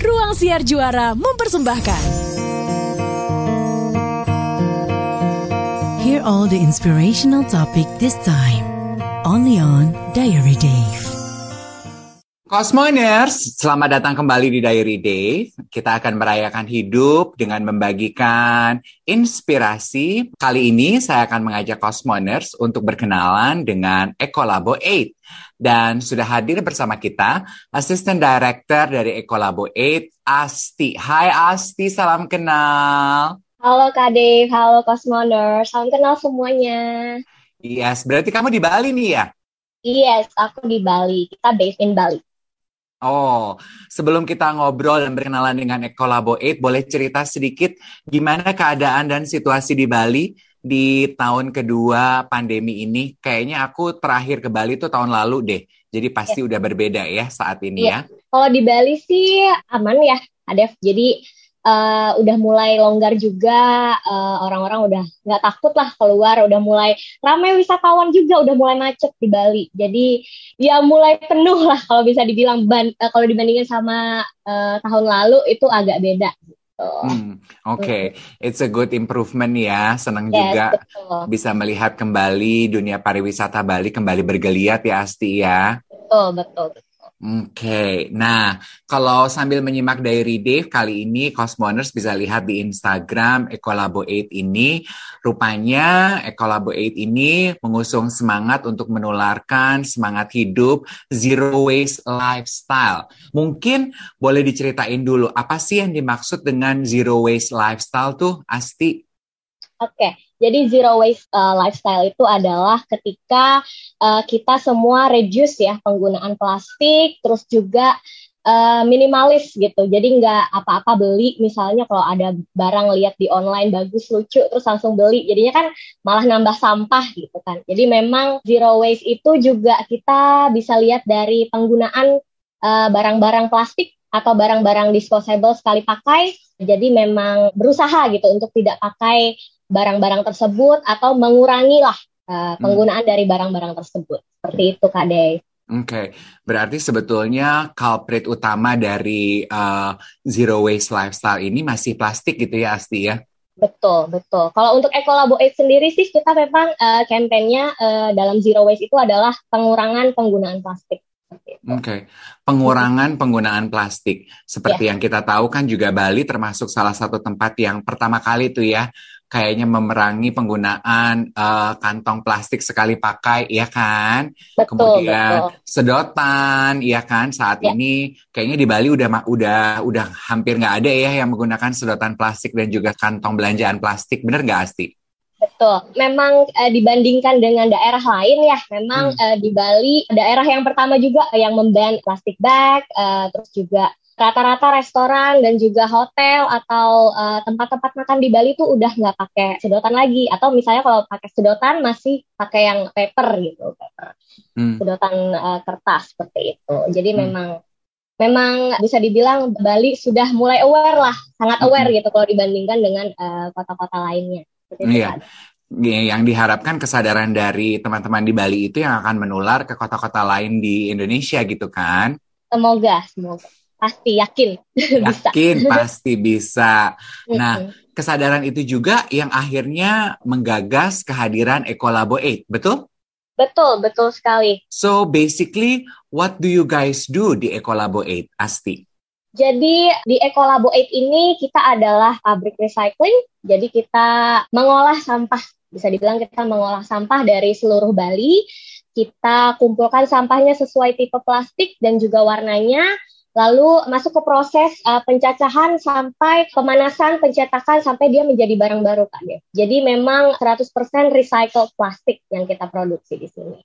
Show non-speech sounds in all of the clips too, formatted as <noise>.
Ruang Siar Juara mempersembahkan. Hear all the inspirational topic this time. Only on Diary Dave. Cosmoners, selamat datang kembali di Diary Dave. Kita akan merayakan hidup dengan membagikan inspirasi. Kali ini saya akan mengajak Cosmoners untuk berkenalan dengan Ecolabo 8. Dan sudah hadir bersama kita Assistant Director dari Ecolabo 8, Asti. Hai Asti, salam kenal. Halo Kak Dave, halo Cosmoners, salam kenal semuanya. Yes, berarti kamu di Bali nih ya? Yes, aku di Bali. Kita based in Bali. Oh, sebelum kita ngobrol dan berkenalan dengan Ecolabo 8, boleh cerita sedikit gimana keadaan dan situasi di Bali di tahun kedua pandemi ini? Kayaknya aku terakhir ke Bali tuh tahun lalu deh. Jadi pasti ya. udah berbeda ya saat ini ya. ya. Kalau di Bali sih aman ya, Adef. Jadi uh, udah mulai longgar juga uh, orang-orang udah nggak takut lah keluar udah mulai ramai wisatawan juga udah mulai macet di Bali jadi ya mulai penuh lah kalau bisa dibilang ban uh, kalau dibandingin sama uh, tahun lalu itu agak beda Hmm, Oke, okay. it's a good improvement ya. Senang yes, juga betul. bisa melihat kembali dunia pariwisata Bali kembali bergeliat ya Asti ya. Betul, betul. Oke, okay. nah kalau sambil menyimak Diary Dave kali ini Cosmoners bisa lihat di Instagram Ecolabo 8 ini rupanya Ecolabo 8 ini mengusung semangat untuk menularkan semangat hidup zero waste lifestyle. Mungkin boleh diceritain dulu apa sih yang dimaksud dengan zero waste lifestyle tuh Asti? Oke, okay. Jadi zero waste uh, lifestyle itu adalah ketika uh, kita semua reduce ya penggunaan plastik, terus juga uh, minimalis gitu. Jadi nggak apa-apa beli, misalnya kalau ada barang lihat di online bagus lucu, terus langsung beli. Jadinya kan malah nambah sampah gitu kan. Jadi memang zero waste itu juga kita bisa lihat dari penggunaan barang-barang uh, plastik atau barang-barang disposable sekali pakai. Jadi memang berusaha gitu untuk tidak pakai barang-barang tersebut atau mengurangi lah uh, penggunaan hmm. dari barang-barang tersebut. Seperti itu Kak Dey. Oke, okay. berarti sebetulnya culprit utama dari uh, zero waste lifestyle ini masih plastik gitu ya Asti ya? Betul, betul. Kalau untuk Ecolabo 8 sendiri sih kita memang uh, kampanyenya uh, dalam zero waste itu adalah pengurangan penggunaan plastik. Oke, okay. pengurangan penggunaan plastik. Seperti yeah. yang kita tahu kan juga Bali termasuk salah satu tempat yang pertama kali tuh ya kayaknya memerangi penggunaan uh, kantong plastik sekali pakai, ya kan? Betul, Kemudian betul. sedotan, ya kan? Saat ya. ini kayaknya di Bali udah udah udah hampir nggak ada ya yang menggunakan sedotan plastik dan juga kantong belanjaan plastik, bener nggak Asti? Betul, memang uh, dibandingkan dengan daerah lain ya, memang hmm. uh, di Bali daerah yang pertama juga yang memban plastik bag, uh, terus juga rata-rata restoran dan juga hotel atau tempat tempat-tempat makan di Bali tuh udah nggak pakai sedotan lagi. Atau misalnya kalau pakai sedotan masih pakai yang paper gitu paper. Hmm. sedotan uh, kertas seperti itu. Jadi hmm. memang memang bisa dibilang Bali sudah mulai aware lah sangat aware hmm. gitu kalau dibandingkan dengan kota eh, kota-kota lainnya. Iya yang diharapkan kesadaran dari teman-teman di Bali itu yang akan menular ke kota-kota lain di Indonesia gitu kan? Semoga semoga pasti yakin. <laughs> Yakin bisa. pasti bisa. <laughs> Nah kesadaran itu juga yang akhirnya menggagas kehadiran Ecolabo 8 betul? Betul betul sekali. So basically what do you guys do di Ecolabo 8 Asti? Jadi di Ecolabo 8 ini kita adalah pabrik recycling. Jadi kita mengolah sampah. Bisa dibilang kita mengolah sampah dari seluruh Bali. Kita kumpulkan sampahnya sesuai tipe plastik dan juga warnanya lalu masuk ke proses uh, pencacahan sampai pemanasan pencetakan sampai dia menjadi barang baru Kak Dev. Jadi memang 100% recycled plastik yang kita produksi di sini.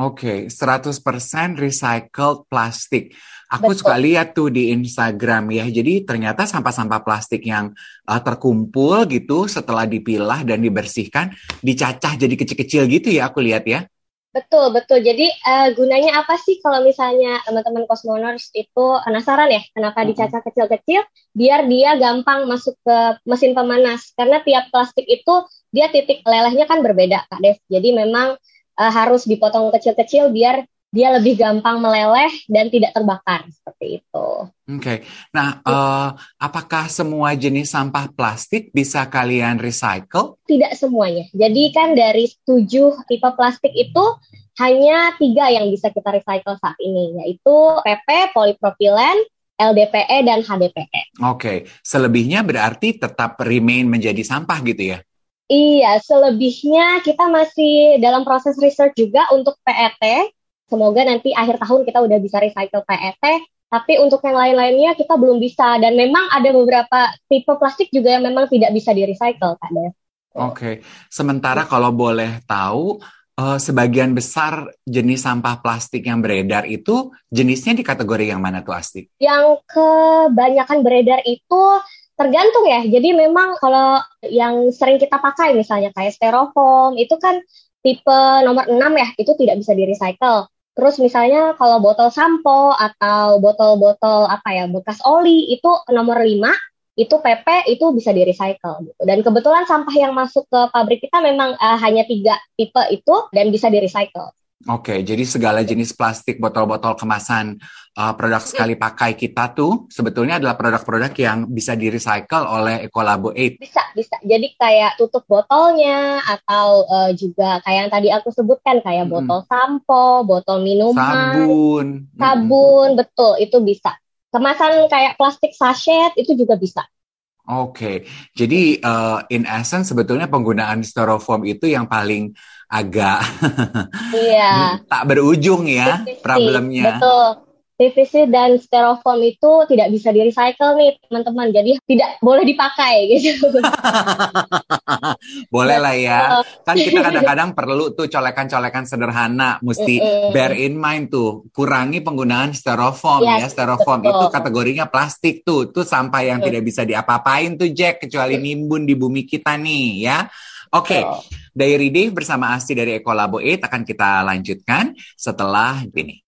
Oke, okay, 100% recycled plastik. Aku Betul. suka lihat tuh di Instagram ya. Jadi ternyata sampah-sampah plastik yang uh, terkumpul gitu setelah dipilah dan dibersihkan dicacah jadi kecil-kecil gitu ya aku lihat ya. Betul, betul. Jadi uh, gunanya apa sih kalau misalnya teman-teman Cosmoners itu penasaran ya kenapa dicacah kecil-kecil? Biar dia gampang masuk ke mesin pemanas. Karena tiap plastik itu dia titik lelehnya kan berbeda, Kak Dev. Jadi memang uh, harus dipotong kecil-kecil biar dia lebih gampang meleleh dan tidak terbakar seperti itu. Oke, okay. nah uh, apakah semua jenis sampah plastik bisa kalian recycle? Tidak semuanya. Jadi kan dari tujuh tipe plastik itu hanya tiga yang bisa kita recycle saat ini, yaitu PP, polipropilen, LDPE, dan HDPE. Oke, okay. selebihnya berarti tetap remain menjadi sampah gitu ya? Iya, selebihnya kita masih dalam proses research juga untuk PET, Semoga nanti akhir tahun kita udah bisa recycle PET, tapi untuk yang lain-lainnya kita belum bisa. Dan memang ada beberapa tipe plastik juga yang memang tidak bisa di-recycle, Kak Dev. Oke, okay. sementara kalau boleh tahu, uh, sebagian besar jenis sampah plastik yang beredar itu jenisnya di kategori yang mana tuh Asti? Yang kebanyakan beredar itu tergantung ya. Jadi memang kalau yang sering kita pakai misalnya kayak styrofoam itu kan tipe nomor 6 ya, itu tidak bisa di-recycle. Terus misalnya kalau botol sampo atau botol-botol apa ya bekas oli itu nomor 5 itu PP itu bisa di recycle gitu. Dan kebetulan sampah yang masuk ke pabrik kita memang uh, hanya tiga tipe itu dan bisa di recycle. Oke, jadi segala jenis plastik, botol-botol kemasan, uh, produk sekali pakai kita tuh sebetulnya adalah produk-produk yang bisa di-recycle oleh Ecolabo 8. Bisa, bisa. Jadi kayak tutup botolnya atau uh, juga kayak yang tadi aku sebutkan kayak botol sampo, botol minuman, sabun, sabun, hmm. betul itu bisa. Kemasan kayak plastik sachet itu juga bisa. Oke, okay. jadi uh, in essence sebetulnya penggunaan styrofoam itu yang paling agak iya. <laughs> tak berujung ya PVC, problemnya. Betul. PVC dan styrofoam itu tidak bisa di recycle nih teman-teman, jadi tidak boleh dipakai <laughs> gitu. <laughs> boleh lah ya, kan kita kadang-kadang perlu tuh colekan-colekan sederhana, mesti bear in mind tuh kurangi penggunaan styrofoam yes, ya, styrofoam betul. itu kategorinya plastik tuh, tuh sampah yang betul. tidak bisa diapa-apain tuh Jack kecuali nimbun di bumi kita nih ya. Oke, okay. Diary Day bersama Asti dari Ekolabo 8 akan kita lanjutkan setelah ini.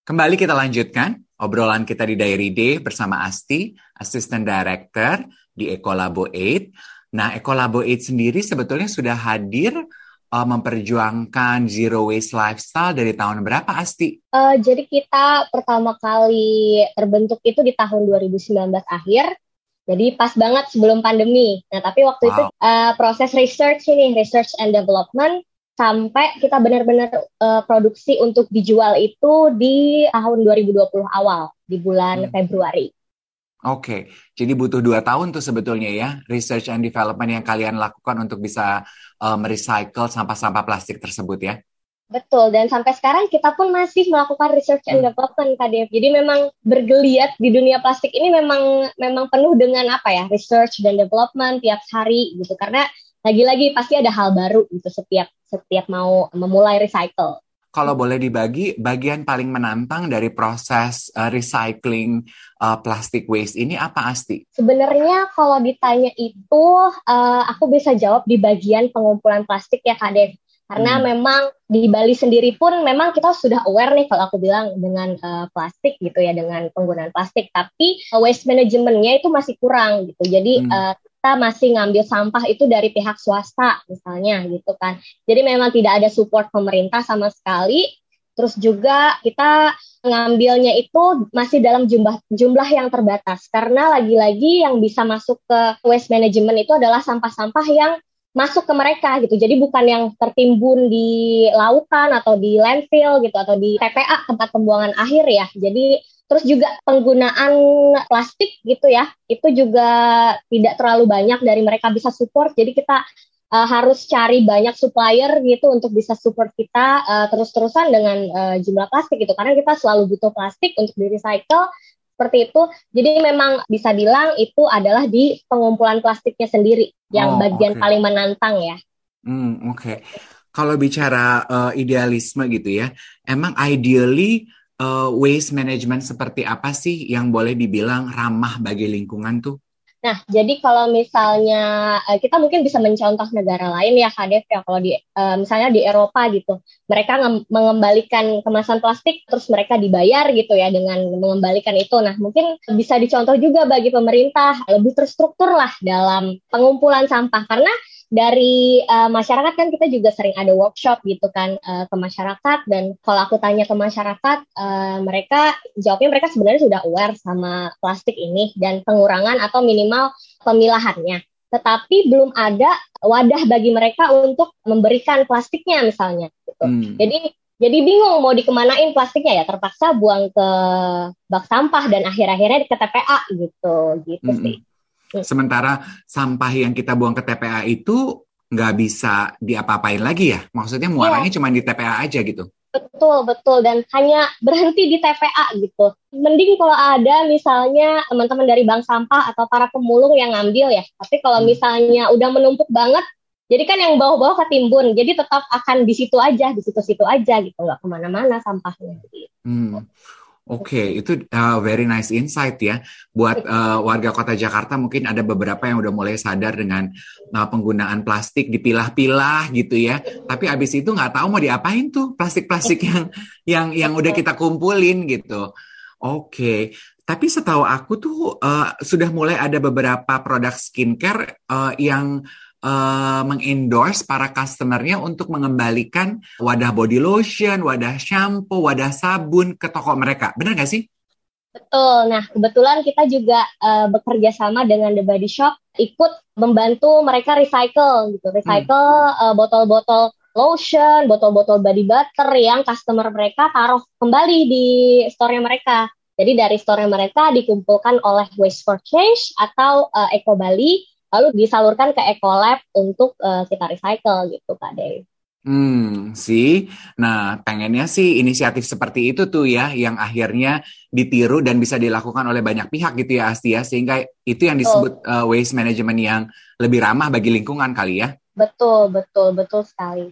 Kembali kita lanjutkan obrolan kita di Diary Day bersama Asti, Assistant Director di Ecolabo 8. Nah, Ecolabo 8 sendiri sebetulnya sudah hadir uh, memperjuangkan zero waste lifestyle dari tahun berapa Asti? Uh, jadi kita pertama kali terbentuk itu di tahun 2019 akhir. Jadi pas banget sebelum pandemi. Nah, tapi waktu wow. itu uh, proses research ini, research and development sampai kita benar-benar uh, produksi untuk dijual itu di tahun 2020 awal di bulan hmm. Februari. Oke, okay. jadi butuh dua tahun tuh sebetulnya ya research and development yang kalian lakukan untuk bisa uh, merecycle sampah-sampah plastik tersebut ya. Betul, dan sampai sekarang kita pun masih melakukan research and hmm. development, Kak Dev. Jadi memang bergeliat di dunia plastik ini memang memang penuh dengan apa ya, research dan development tiap hari gitu. Karena lagi-lagi pasti ada hal baru gitu setiap setiap mau memulai recycle. Kalau boleh dibagi, bagian paling menantang dari proses uh, recycling uh, plastic waste ini apa Asti? Sebenarnya kalau ditanya itu, uh, aku bisa jawab di bagian pengumpulan plastik ya Kak Dev. Karena hmm. memang di Bali sendiri pun memang kita sudah aware nih kalau aku bilang dengan uh, plastik gitu ya, dengan penggunaan plastik. Tapi uh, waste manajemennya itu masih kurang gitu. Jadi hmm. uh, kita masih ngambil sampah itu dari pihak swasta misalnya gitu kan. Jadi memang tidak ada support pemerintah sama sekali. Terus juga kita ngambilnya itu masih dalam jumlah jumlah yang terbatas karena lagi-lagi yang bisa masuk ke waste management itu adalah sampah-sampah yang masuk ke mereka gitu. Jadi bukan yang tertimbun di lautan atau di landfill gitu atau di TPA tempat pembuangan akhir ya. Jadi Terus juga penggunaan plastik gitu ya, itu juga tidak terlalu banyak dari mereka bisa support. Jadi kita uh, harus cari banyak supplier gitu untuk bisa support kita uh, terus-terusan dengan uh, jumlah plastik gitu. Karena kita selalu butuh plastik untuk di recycle seperti itu. Jadi memang bisa bilang itu adalah di pengumpulan plastiknya sendiri yang oh, bagian okay. paling menantang ya. Hmm, oke. Okay. Kalau bicara uh, idealisme gitu ya, emang ideally uh, waste management seperti apa sih yang boleh dibilang ramah bagi lingkungan tuh? Nah, jadi kalau misalnya uh, kita mungkin bisa mencontoh negara lain ya, Kadef ya, kalau di uh, misalnya di Eropa gitu, mereka mengembalikan kemasan plastik, terus mereka dibayar gitu ya dengan mengembalikan itu. Nah, mungkin bisa dicontoh juga bagi pemerintah lebih terstruktur lah dalam pengumpulan sampah, karena dari uh, masyarakat kan kita juga sering ada workshop gitu kan uh, ke masyarakat dan kalau aku tanya ke masyarakat uh, mereka jawabnya mereka sebenarnya sudah aware sama plastik ini dan pengurangan atau minimal pemilahannya tetapi belum ada wadah bagi mereka untuk memberikan plastiknya misalnya gitu. Hmm. Jadi jadi bingung mau dikemanain plastiknya ya terpaksa buang ke bak sampah dan akhir-akhirnya ke TPA gitu gitu hmm. sih. Sementara sampah yang kita buang ke TPA itu nggak bisa diapa-apain lagi ya? Maksudnya muaranya yeah. cuma di TPA aja gitu? Betul, betul. Dan hanya berhenti di TPA gitu. Mending kalau ada misalnya teman-teman dari bank sampah atau para pemulung yang ngambil ya. Tapi kalau hmm. misalnya udah menumpuk banget, jadi kan yang bawah-bawah ketimbun. Jadi tetap akan di situ aja, di situ-situ aja gitu. Nggak ke mana-mana sampahnya. Gitu. Hmm. Oke, okay, itu uh, very nice insight ya. Buat uh, warga kota Jakarta mungkin ada beberapa yang udah mulai sadar dengan uh, penggunaan plastik dipilah-pilah gitu ya. Tapi abis itu nggak tahu mau diapain tuh plastik-plastik yang yang yang udah kita kumpulin gitu. Oke, okay. tapi setahu aku tuh uh, sudah mulai ada beberapa produk skincare uh, yang uh, mengendorse para customernya untuk mengembalikan wadah body lotion, wadah shampoo, wadah sabun ke toko mereka. Benar nggak sih? Betul. Nah, kebetulan kita juga uh, bekerja sama dengan The Body Shop ikut membantu mereka recycle gitu. Recycle hmm. uh, botol-botol lotion, botol-botol body butter yang customer mereka taruh kembali di store mereka. Jadi dari store mereka dikumpulkan oleh Waste for Change atau uh, Eco Bali lalu disalurkan ke Ecolab untuk uh, kita recycle gitu Kak Dewi. Hmm, sih. Nah, pengennya sih inisiatif seperti itu tuh ya, yang akhirnya ditiru dan bisa dilakukan oleh banyak pihak gitu ya, Asti ya, sehingga itu yang disebut uh, waste management yang lebih ramah bagi lingkungan kali ya. Betul, betul, betul sekali.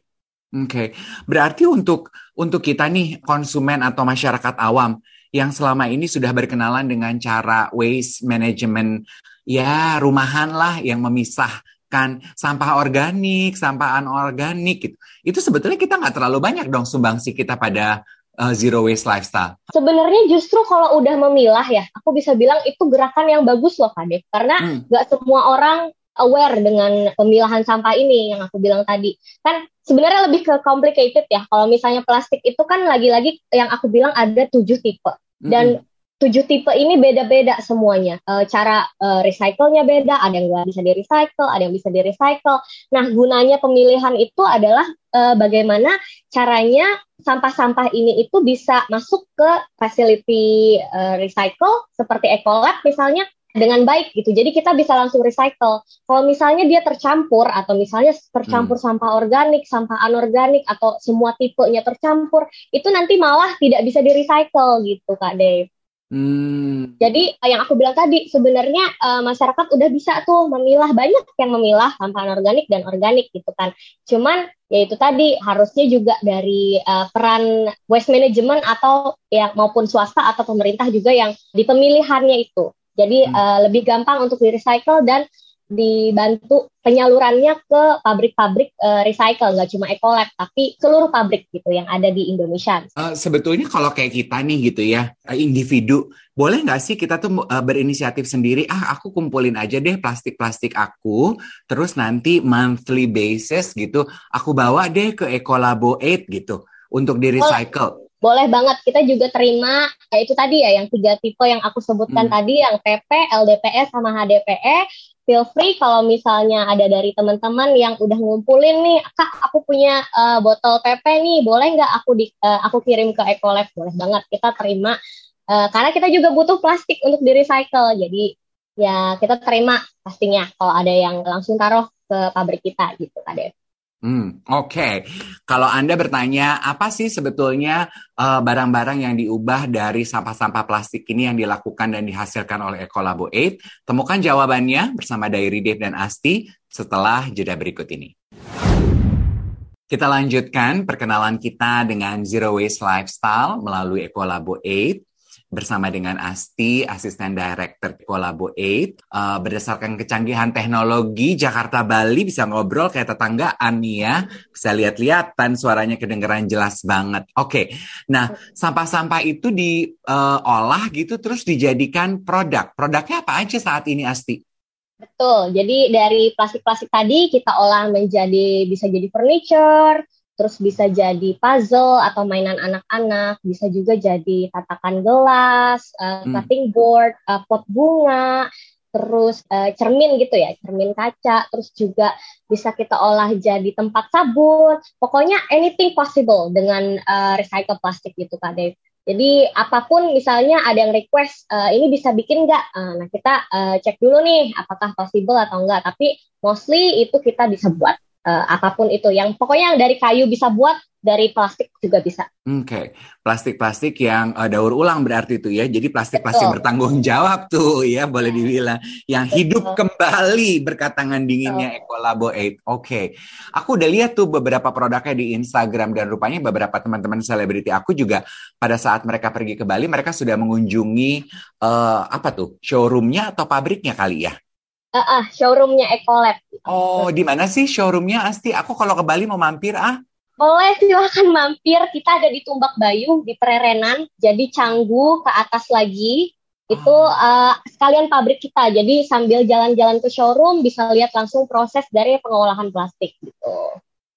Oke, okay. berarti untuk untuk kita nih konsumen atau masyarakat awam yang selama ini sudah berkenalan dengan cara waste management ya rumahan lah yang memisahkan sampah organik, sampah anorganik gitu. Itu sebetulnya kita nggak terlalu banyak dong sumbangsi kita pada uh, zero waste lifestyle. Sebenarnya justru kalau udah memilah ya, aku bisa bilang itu gerakan yang bagus loh Kade. Karena hmm. nggak hmm. semua orang aware dengan pemilahan sampah ini yang aku bilang tadi. Kan sebenarnya lebih ke complicated ya. Kalau misalnya plastik itu kan lagi-lagi yang aku bilang ada tujuh tipe. Dan hmm tujuh tipe ini beda-beda semuanya. E, cara e, recycle-nya beda, ada yang nggak bisa di-recycle, ada yang bisa di-recycle. Nah, gunanya pemilihan itu adalah e, bagaimana caranya sampah-sampah ini itu bisa masuk ke facility e, recycle seperti Ecolab misalnya dengan baik gitu. Jadi kita bisa langsung recycle. Kalau misalnya dia tercampur atau misalnya tercampur hmm. sampah organik, sampah anorganik atau semua tipenya tercampur, itu nanti malah tidak bisa di-recycle gitu Kak Dave. Hmm. Jadi eh, yang aku bilang tadi sebenarnya uh, masyarakat udah bisa tuh memilah banyak yang memilah sampah anorganik dan organik gitu kan. Cuman ya itu tadi harusnya juga dari uh, peran waste management atau ya maupun swasta atau pemerintah juga yang di pemilihannya itu. Jadi hmm. uh, lebih gampang untuk di recycle dan dibantu penyalurannya ke pabrik-pabrik uh, recycle nggak cuma Ecolab tapi seluruh pabrik gitu yang ada di Indonesia. Uh, sebetulnya kalau kayak kita nih gitu ya individu boleh nggak sih kita tuh uh, berinisiatif sendiri ah aku kumpulin aja deh plastik-plastik aku terus nanti monthly basis gitu aku bawa deh ke Ecolabo 8 gitu untuk di recycle. Boleh banget, kita juga terima ya itu tadi ya yang tiga tipe yang aku sebutkan hmm. tadi yang PP, LDPE sama HDPE feel free kalau misalnya ada dari teman-teman yang udah ngumpulin nih, kak aku punya uh, botol PP nih, boleh nggak aku di, uh, aku kirim ke Ecolab? Boleh banget, kita terima. Uh, karena kita juga butuh plastik untuk di recycle, jadi ya kita terima pastinya kalau ada yang langsung taruh ke pabrik kita gitu, Kak Hmm, Oke, okay. kalau Anda bertanya apa sih sebetulnya eh, barang-barang yang diubah dari sampah-sampah plastik ini yang dilakukan dan dihasilkan oleh Ecolabo 8, temukan jawabannya bersama Diary Dave dan Asti setelah jeda berikut ini. Kita lanjutkan perkenalan kita dengan Zero Waste Lifestyle melalui Ecolabo 8 bersama dengan Asti, asisten director Kolabo 8. Uh, eh, berdasarkan kecanggihan teknologi, Jakarta Bali bisa ngobrol kayak tetanggaan nih ya. Bisa lihat-lihatan suaranya kedengeran jelas banget. Oke, okay. nah sampah-sampah itu diolah uh, gitu terus dijadikan produk. Produknya apa aja saat ini Asti? Betul. Jadi dari plastik-plastik tadi kita olah menjadi bisa jadi furniture, terus bisa jadi puzzle atau mainan anak-anak, bisa juga jadi tatakan gelas, uh, cutting board, uh, pot bunga, terus uh, cermin gitu ya, cermin kaca, terus juga bisa kita olah jadi tempat sabun. Pokoknya anything possible dengan uh, recycle plastik gitu Kak Dave. Jadi apa pun misalnya ada yang request uh, ini bisa bikin nggak? Uh, nah kita uh, cek dulu nih apakah possible atau enggak. Tapi mostly itu kita bisa buat uh, apa pun itu. Yang pokoknya yang dari kayu bisa buat dari plastik juga bisa. Oke, okay. plastik-plastik yang uh, daur ulang berarti itu ya. Jadi plastik-plastik bertanggung jawab tuh ya, boleh dibilang yang Betul. hidup kembali berkat tangan dinginnya Ecolabo 8. Oke, okay. aku udah lihat tuh beberapa produknya di Instagram dan rupanya beberapa teman-teman selebriti aku juga pada saat mereka pergi ke Bali, mereka sudah mengunjungi uh, apa tuh showroomnya atau pabriknya kali ya? Uh, uh, showroomnya Ecolab. Oh, di mana sih showroomnya Asti? Aku kalau ke Bali mau mampir ah. Boleh silahkan mampir. Kita ada di Tumbak Bayu di Pererenan. Jadi Canggu ke atas lagi itu uh, sekalian pabrik kita. Jadi sambil jalan-jalan ke showroom bisa lihat langsung proses dari pengolahan plastik gitu.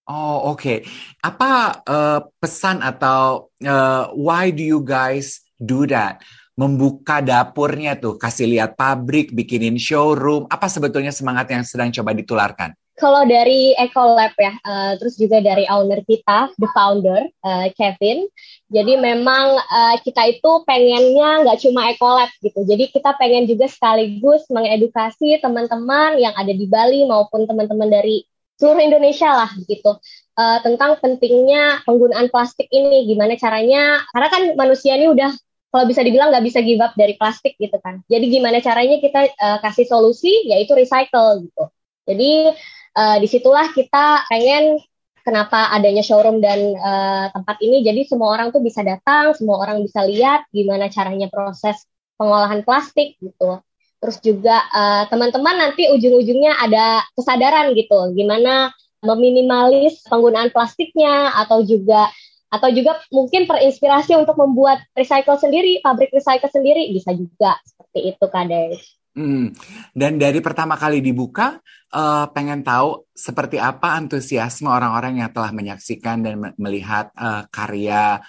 Oh oke. Okay. Apa uh, pesan atau uh, why do you guys do that? Membuka dapurnya tuh, kasih lihat pabrik, bikinin showroom. Apa sebetulnya semangat yang sedang coba ditularkan? kalau dari Ecolab ya, uh, terus juga dari owner kita, the founder uh, Kevin. Jadi memang uh, kita itu pengennya nggak cuma Ecolab gitu. Jadi kita pengen juga sekaligus mengedukasi teman-teman yang ada di Bali maupun teman-teman dari seluruh Indonesia lah gitu uh, tentang pentingnya penggunaan plastik ini. Gimana caranya? Karena kan manusia ini udah kalau bisa dibilang nggak bisa give up dari plastik gitu kan. Jadi gimana caranya kita uh, kasih solusi yaitu recycle gitu. Jadi uh, di situlah kita pengen kenapa adanya showroom dan uh, tempat ini jadi semua orang tuh bisa datang semua orang bisa lihat gimana caranya proses pengolahan plastik gitu terus juga uh, teman-teman nanti ujung-ujungnya ada kesadaran gitu gimana meminimalis penggunaan plastiknya atau juga atau juga mungkin terinspirasi untuk membuat recycle sendiri, pabrik recycle sendiri bisa juga seperti itu Kades. Hmm. Dan dari pertama kali dibuka, uh, pengen tahu seperti apa antusiasme orang-orang yang telah menyaksikan dan melihat uh, karya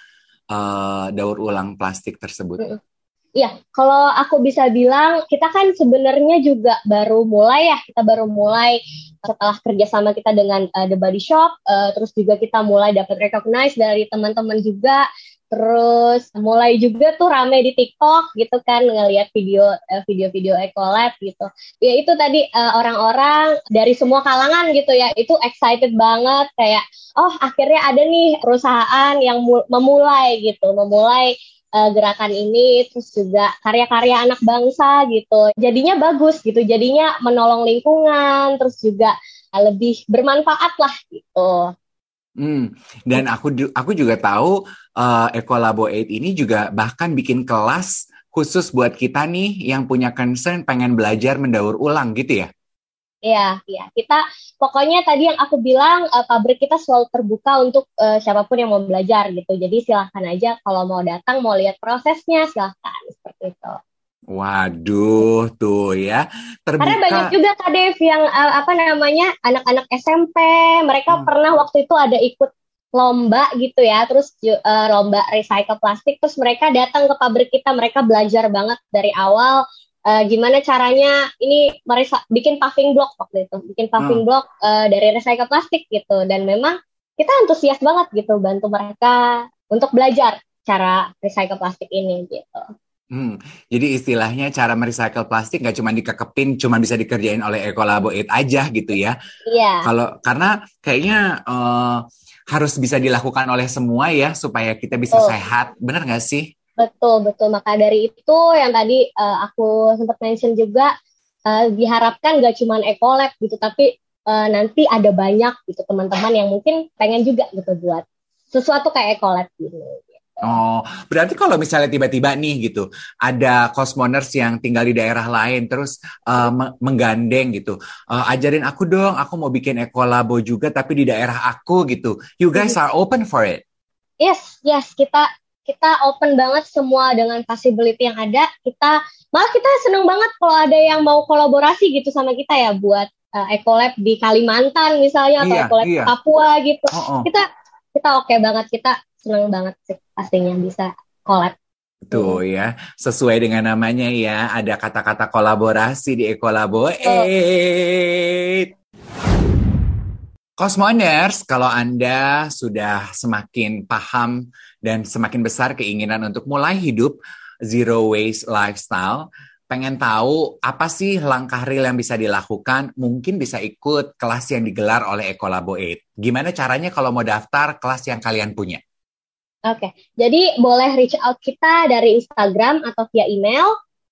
uh, daur ulang plastik tersebut. Iya, kalau aku bisa bilang, kita kan sebenarnya juga baru mulai ya, kita baru mulai setelah kerjasama kita dengan uh, The Body Shop, uh, terus juga kita mulai dapat recognize dari teman-teman juga terus mulai juga tuh rame di TikTok gitu kan ngelihat video uh, video-video Ecolab gitu. Ya itu tadi uh, orang-orang dari semua kalangan gitu ya itu excited banget kayak oh akhirnya ada nih perusahaan yang memulai gitu memulai uh, gerakan ini terus juga karya-karya anak bangsa gitu. Jadinya bagus gitu jadinya menolong lingkungan terus juga lebih bermanfaat lah gitu Hmm. Dan aku aku juga tahu uh, Ecolabo 8 ini juga bahkan bikin kelas khusus buat kita nih yang punya concern pengen belajar mendaur ulang gitu ya. Iya, iya. Kita pokoknya tadi yang aku bilang uh, pabrik kita selalu terbuka untuk uh, siapa pun yang mau belajar gitu. Jadi silahkan aja kalau mau datang mau lihat prosesnya silahkan seperti itu. Waduh, tuh ya. Terbuka. Karena banyak juga Kak Dev yang uh, apa namanya anak-anak SMP, mereka hmm. pernah waktu itu ada ikut lomba gitu ya, terus uh, lomba recycle plastik, terus mereka datang ke pabrik kita, mereka belajar banget dari awal uh, gimana caranya ini mereka bikin paving block waktu itu, bikin paving hmm. block uh, dari recycle plastik gitu, dan memang kita antusias banget gitu bantu mereka untuk belajar cara recycle plastik ini gitu. Hmm, jadi istilahnya cara merecycle plastik nggak cuma dikekepin, cuma bisa dikerjain oleh Ecolabo 8 aja gitu ya. Iya. Kalau karena kayaknya uh, harus bisa dilakukan oleh semua ya supaya kita bisa oh. sehat, benar nggak sih? Betul betul. Maka dari itu yang tadi uh, aku sempat mention juga uh, diharapkan nggak cuma Ecolab gitu, tapi uh, nanti ada banyak gitu teman-teman yang mungkin pengen juga gitu buat sesuatu kayak Ecolab gitu. Oh, berarti kalau misalnya tiba-tiba nih gitu, ada cosmoners yang tinggal di daerah lain, terus uh, menggandeng gitu, uh, ajarin aku dong, aku mau bikin ekolabo juga, tapi di daerah aku gitu. You guys are open for it? Yes, yes, kita kita open banget semua dengan possibility yang ada. Kita malah kita seneng banget kalau ada yang mau kolaborasi gitu sama kita ya buat uh, Ecolab di Kalimantan misalnya atau Iya, Ecolab iya. Papua gitu. Oh, oh. Kita kita oke banget, kita seneng banget sih pastinya bisa collab. Tuh ya, sesuai dengan namanya ya, ada kata-kata kolaborasi di Ekolabo. Cosmoners, kalau Anda sudah semakin paham dan semakin besar keinginan untuk mulai hidup zero waste lifestyle, pengen tahu apa sih langkah real yang bisa dilakukan, mungkin bisa ikut kelas yang digelar oleh Ekolabo 8. Gimana caranya kalau mau daftar kelas yang kalian punya? Oke, jadi boleh reach out kita dari Instagram atau via email.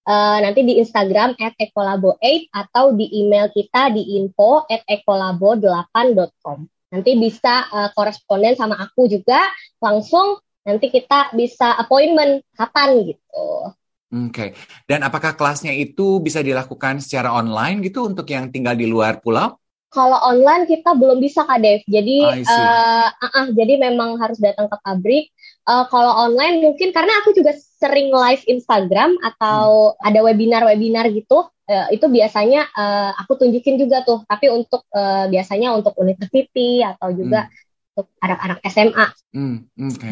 Eh, nanti di Instagram at ekolabo8 atau di email kita di info at ekolabo8.com. Nanti bisa eh, koresponden sama aku juga langsung nanti kita bisa appointment kapan gitu. Oke, dan apakah kelasnya itu bisa dilakukan secara online gitu untuk yang tinggal di luar pulau? Kalau online kita belum bisa Kak Dev. Jadi eh, ah, ah, jadi memang harus datang ke pabrik. Eh, kalau online mungkin karena aku juga sering live Instagram atau ada webinar-webinar gitu. eh, itu biasanya eh, aku tunjukin juga tuh. Tapi untuk eh, biasanya untuk university atau juga untuk anak-anak SMA. Hmm, oke.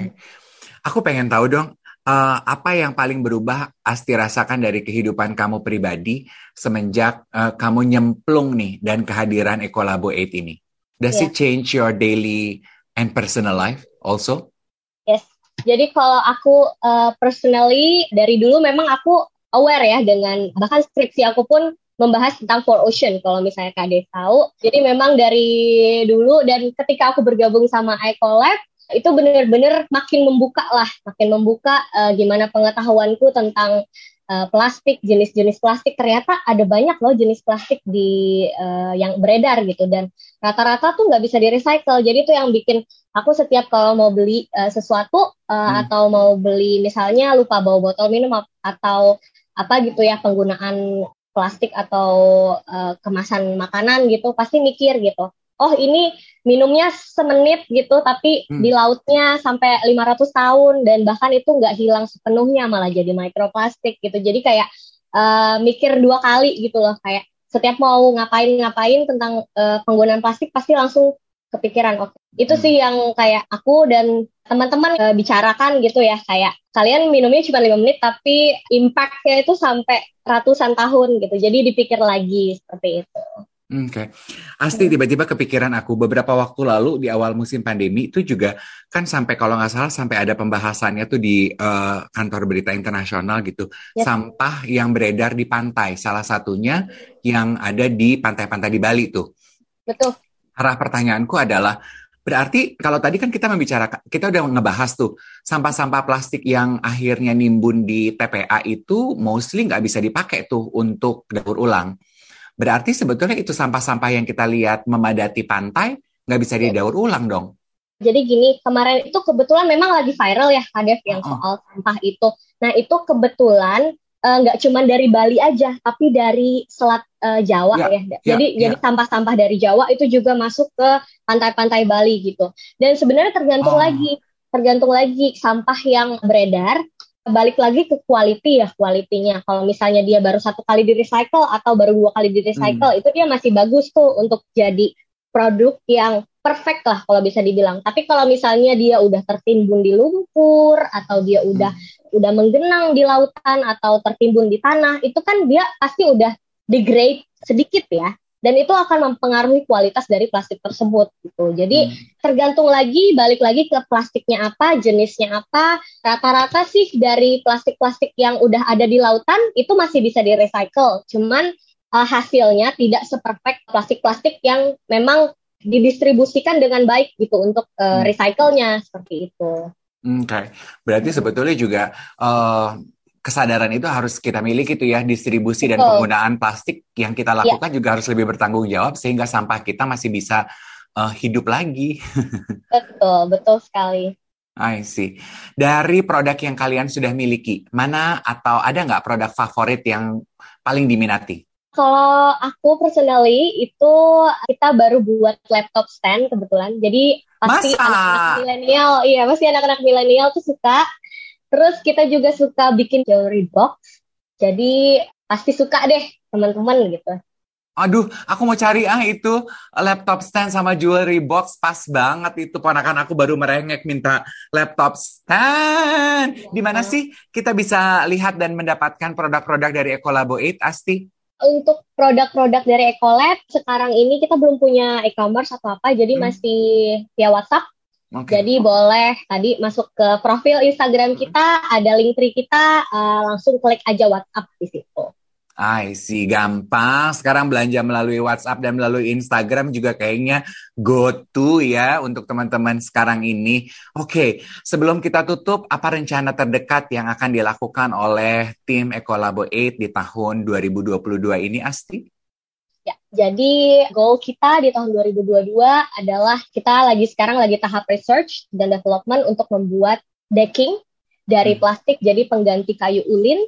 Aku pengen tahu dong, eh, apa yang paling berubah Asti rasakan dari kehidupan kamu pribadi semenjak eh, kamu nyemplung nih dan kehadiran Ekolabo 8 ini? Does Iya. it change your daily and personal life also? Yes. Jadi kalau aku uh, personally dari dulu memang aku aware ya dengan bahkan skripsi aku pun membahas tentang Four Ocean kalau misalnya Kak tahu. Jadi memang dari dulu dan ketika aku bergabung sama Ecolab itu benar-benar makin membuka lah, makin membuka uh, gimana pengetahuanku tentang uh, plastik, jenis-jenis plastik. Ternyata ada banyak loh jenis plastik di uh, yang beredar gitu dan rata-rata tuh nggak bisa di recycle. Jadi itu yang bikin aku setiap kalau mau beli uh, sesuatu uh, Hmm. atau mau beli misalnya lupa bawa botol minum atau apa gitu ya penggunaan plastik atau uh, kemasan makanan gitu pasti mikir gitu. Oh ini minumnya semenit gitu tapi Hmm. di lautnya sampai 500 tahun dan bahkan itu nggak hilang sepenuhnya malah jadi mikroplastik gitu. Jadi kayak uh, mikir dua kali gitu loh kayak setiap mau ngapain-ngapain tentang uh, penggunaan plastik pasti langsung kepikiran oke itu Hmm. sih yang kayak aku dan teman-teman uh, bicarakan gitu ya kayak kalian minumnya cuma lima menit tapi impactnya itu sampai ratusan tahun gitu jadi dipikir lagi seperti itu Oke, Asti tiba-tiba kepikiran aku beberapa waktu lalu di awal musim pandemi itu juga kan sampai kalau nggak salah sampai ada pembahasannya tuh di eh, kantor berita internasional gitu Yep. sampah yang beredar di pantai salah satunya yang ada di pantai-pantai di Bali tuh. betul Arah pertanyaanku adalah berarti kalau tadi kan kita membicarakan kita udah ngebahas tuh sampah-sampah plastik yang akhirnya nimbun di TPA itu mostly nggak bisa dipakai tuh untuk daur ulang. Berarti sebetulnya itu sampah-sampah yang kita lihat memadati pantai nggak bisa didaur ulang dong. jadi gini kemarin itu kebetulan memang lagi viral ya Kadef yang Oh. soal sampah itu nah itu kebetulan eh, nggak cuma dari Bali aja tapi dari selat eh, Jawa Ya, ya, ya, jadi ya. jadi sampah-sampah dari Jawa itu juga masuk ke pantai-pantai Bali gitu dan sebenarnya tergantung Oh. lagi tergantung lagi sampah yang beredar balik lagi ke quality ya kualitinya kalau misalnya dia baru satu kali di recycle atau baru dua kali di recycle itu dia masih bagus tuh untuk jadi produk yang perfect lah kalau bisa dibilang. Tapi kalau misalnya dia udah tertimbun di lumpur atau dia udah udah menggenang di lautan atau tertimbun di tanah itu kan dia pasti udah degrade sedikit ya dan itu akan mempengaruhi kualitas dari plastik tersebut gitu. Jadi Hmm. tergantung lagi balik lagi ke plastiknya apa jenisnya apa. Rata-rata sih dari plastik-plastik yang udah ada di lautan itu masih bisa di recycle cuman uh, hasilnya tidak seperfect plastik-plastik yang memang didistribusikan dengan baik gitu untuk uh, Hmm. recycle-nya seperti itu. Oke, berarti sebetulnya juga eh, kesadaran itu harus kita miliki tuh ya distribusi dan Betul. penggunaan plastik yang kita lakukan juga harus lebih bertanggung jawab sehingga sampah kita masih bisa eh, hidup lagi. <laughs> betul betul sekali I see. Dari produk yang kalian sudah miliki, mana atau ada nggak produk favorit yang paling diminati? Kalau aku personally itu kita baru buat laptop stand kebetulan. Jadi pasti anak-anak milenial, iya pasti anak-anak milenial tuh suka. Terus kita juga suka bikin jewelry box. Jadi pasti suka deh teman-teman gitu. Aduh, aku mau cari ah itu laptop stand sama jewelry box pas banget itu ponakan aku baru merengek minta laptop stand. Di mana sih kita bisa lihat dan mendapatkan produk-produk dari Ecolabo 8 Asti? Untuk produk-produk dari Ecolab sekarang ini kita belum punya e-commerce atau apa, jadi hmm. masih via WhatsApp. Okay. Jadi boleh tadi masuk ke profil Instagram kita, ada link tree kita, uh, langsung klik aja WhatsApp di situ. I see, gampang. Sekarang belanja melalui WhatsApp dan melalui Instagram juga kayaknya go to ya untuk teman-teman sekarang ini. Oke, okay, sebelum kita tutup, apa rencana terdekat yang akan dilakukan oleh tim Ecolabo 8 di tahun 2022 ini, Asti? Ya, jadi goal kita di tahun 2022 adalah kita lagi sekarang lagi tahap research dan development untuk membuat decking dari hmm. plastik jadi pengganti kayu ulin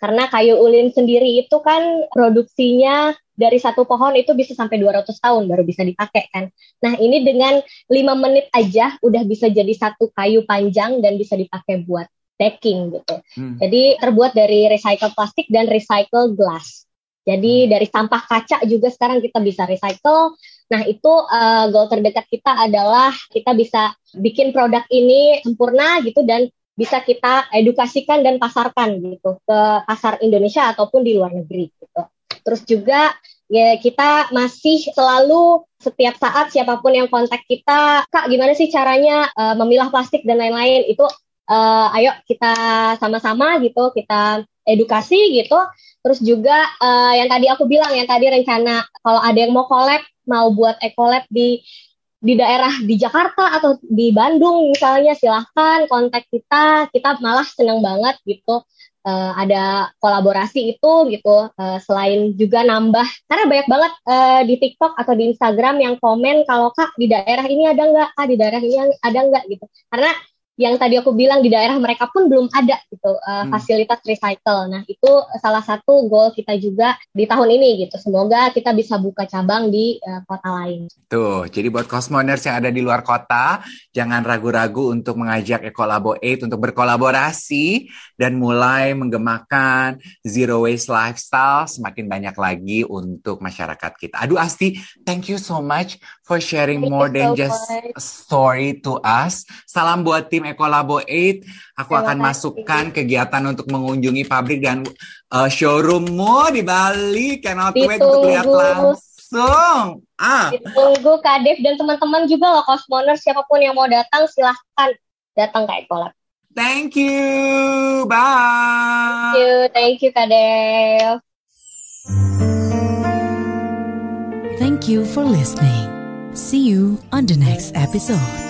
karena kayu ulin sendiri itu kan produksinya dari satu pohon itu bisa sampai 200 tahun baru bisa dipakai kan. Nah ini dengan lima menit aja udah bisa jadi satu kayu panjang dan bisa dipakai buat decking gitu. Hmm. Jadi terbuat dari recycle plastik dan recycle glass. Jadi hmm. dari sampah kaca juga sekarang kita bisa recycle. Nah itu uh, goal terdekat kita adalah kita bisa bikin produk ini sempurna gitu dan bisa kita edukasikan dan pasarkan gitu ke pasar Indonesia ataupun di luar negeri gitu. Terus juga ya kita masih selalu setiap saat siapa pun yang kontak kita, Kak gimana sih caranya uh, memilah plastik dan lain-lain itu uh, ayo kita sama-sama gitu, kita edukasi gitu. Terus juga uh, yang tadi aku bilang yang tadi rencana kalau ada yang mau collab, mau buat ecolab di di daerah di Jakarta atau di Bandung misalnya silahkan kontak kita. Kita malah senang banget gitu uh, ada kolaborasi itu gitu. Uh, selain juga nambah karena banyak banget uh, di TikTok atau di Instagram yang komen kalau kak di daerah ini ada nggak? Kak di daerah ini ada nggak? Gitu. Karena yang tadi aku bilang di daerah mereka pun belum ada gitu uh, hmm. fasilitas recycle. Nah itu salah satu goal kita juga di tahun ini gitu. Semoga kita bisa buka cabang di uh, kota lain. Tuh, jadi buat Cosmoners yang ada di luar kota, jangan ragu-ragu untuk mengajak Ecolabo 8 untuk berkolaborasi dan mulai menggemakan zero waste lifestyle semakin banyak lagi untuk masyarakat kita. Aduh Asti, thank you so much for sharing thank more than so just much. a story to us. Salam buat tim Ecolabo 8. Aku Terima akan kasih. masukkan kegiatan untuk mengunjungi pabrik dan uh, showroommu di Bali. Cannot wait untuk lihat langsung. Ah. Ditunggu Kak Dev dan teman-teman juga loh Cosmoners. Siapa pun yang mau datang silahkan datang ke Ecolab. Thank you. Bye. Thank you. Thank you Kak Dev. Thank you for listening. See you on the next episode.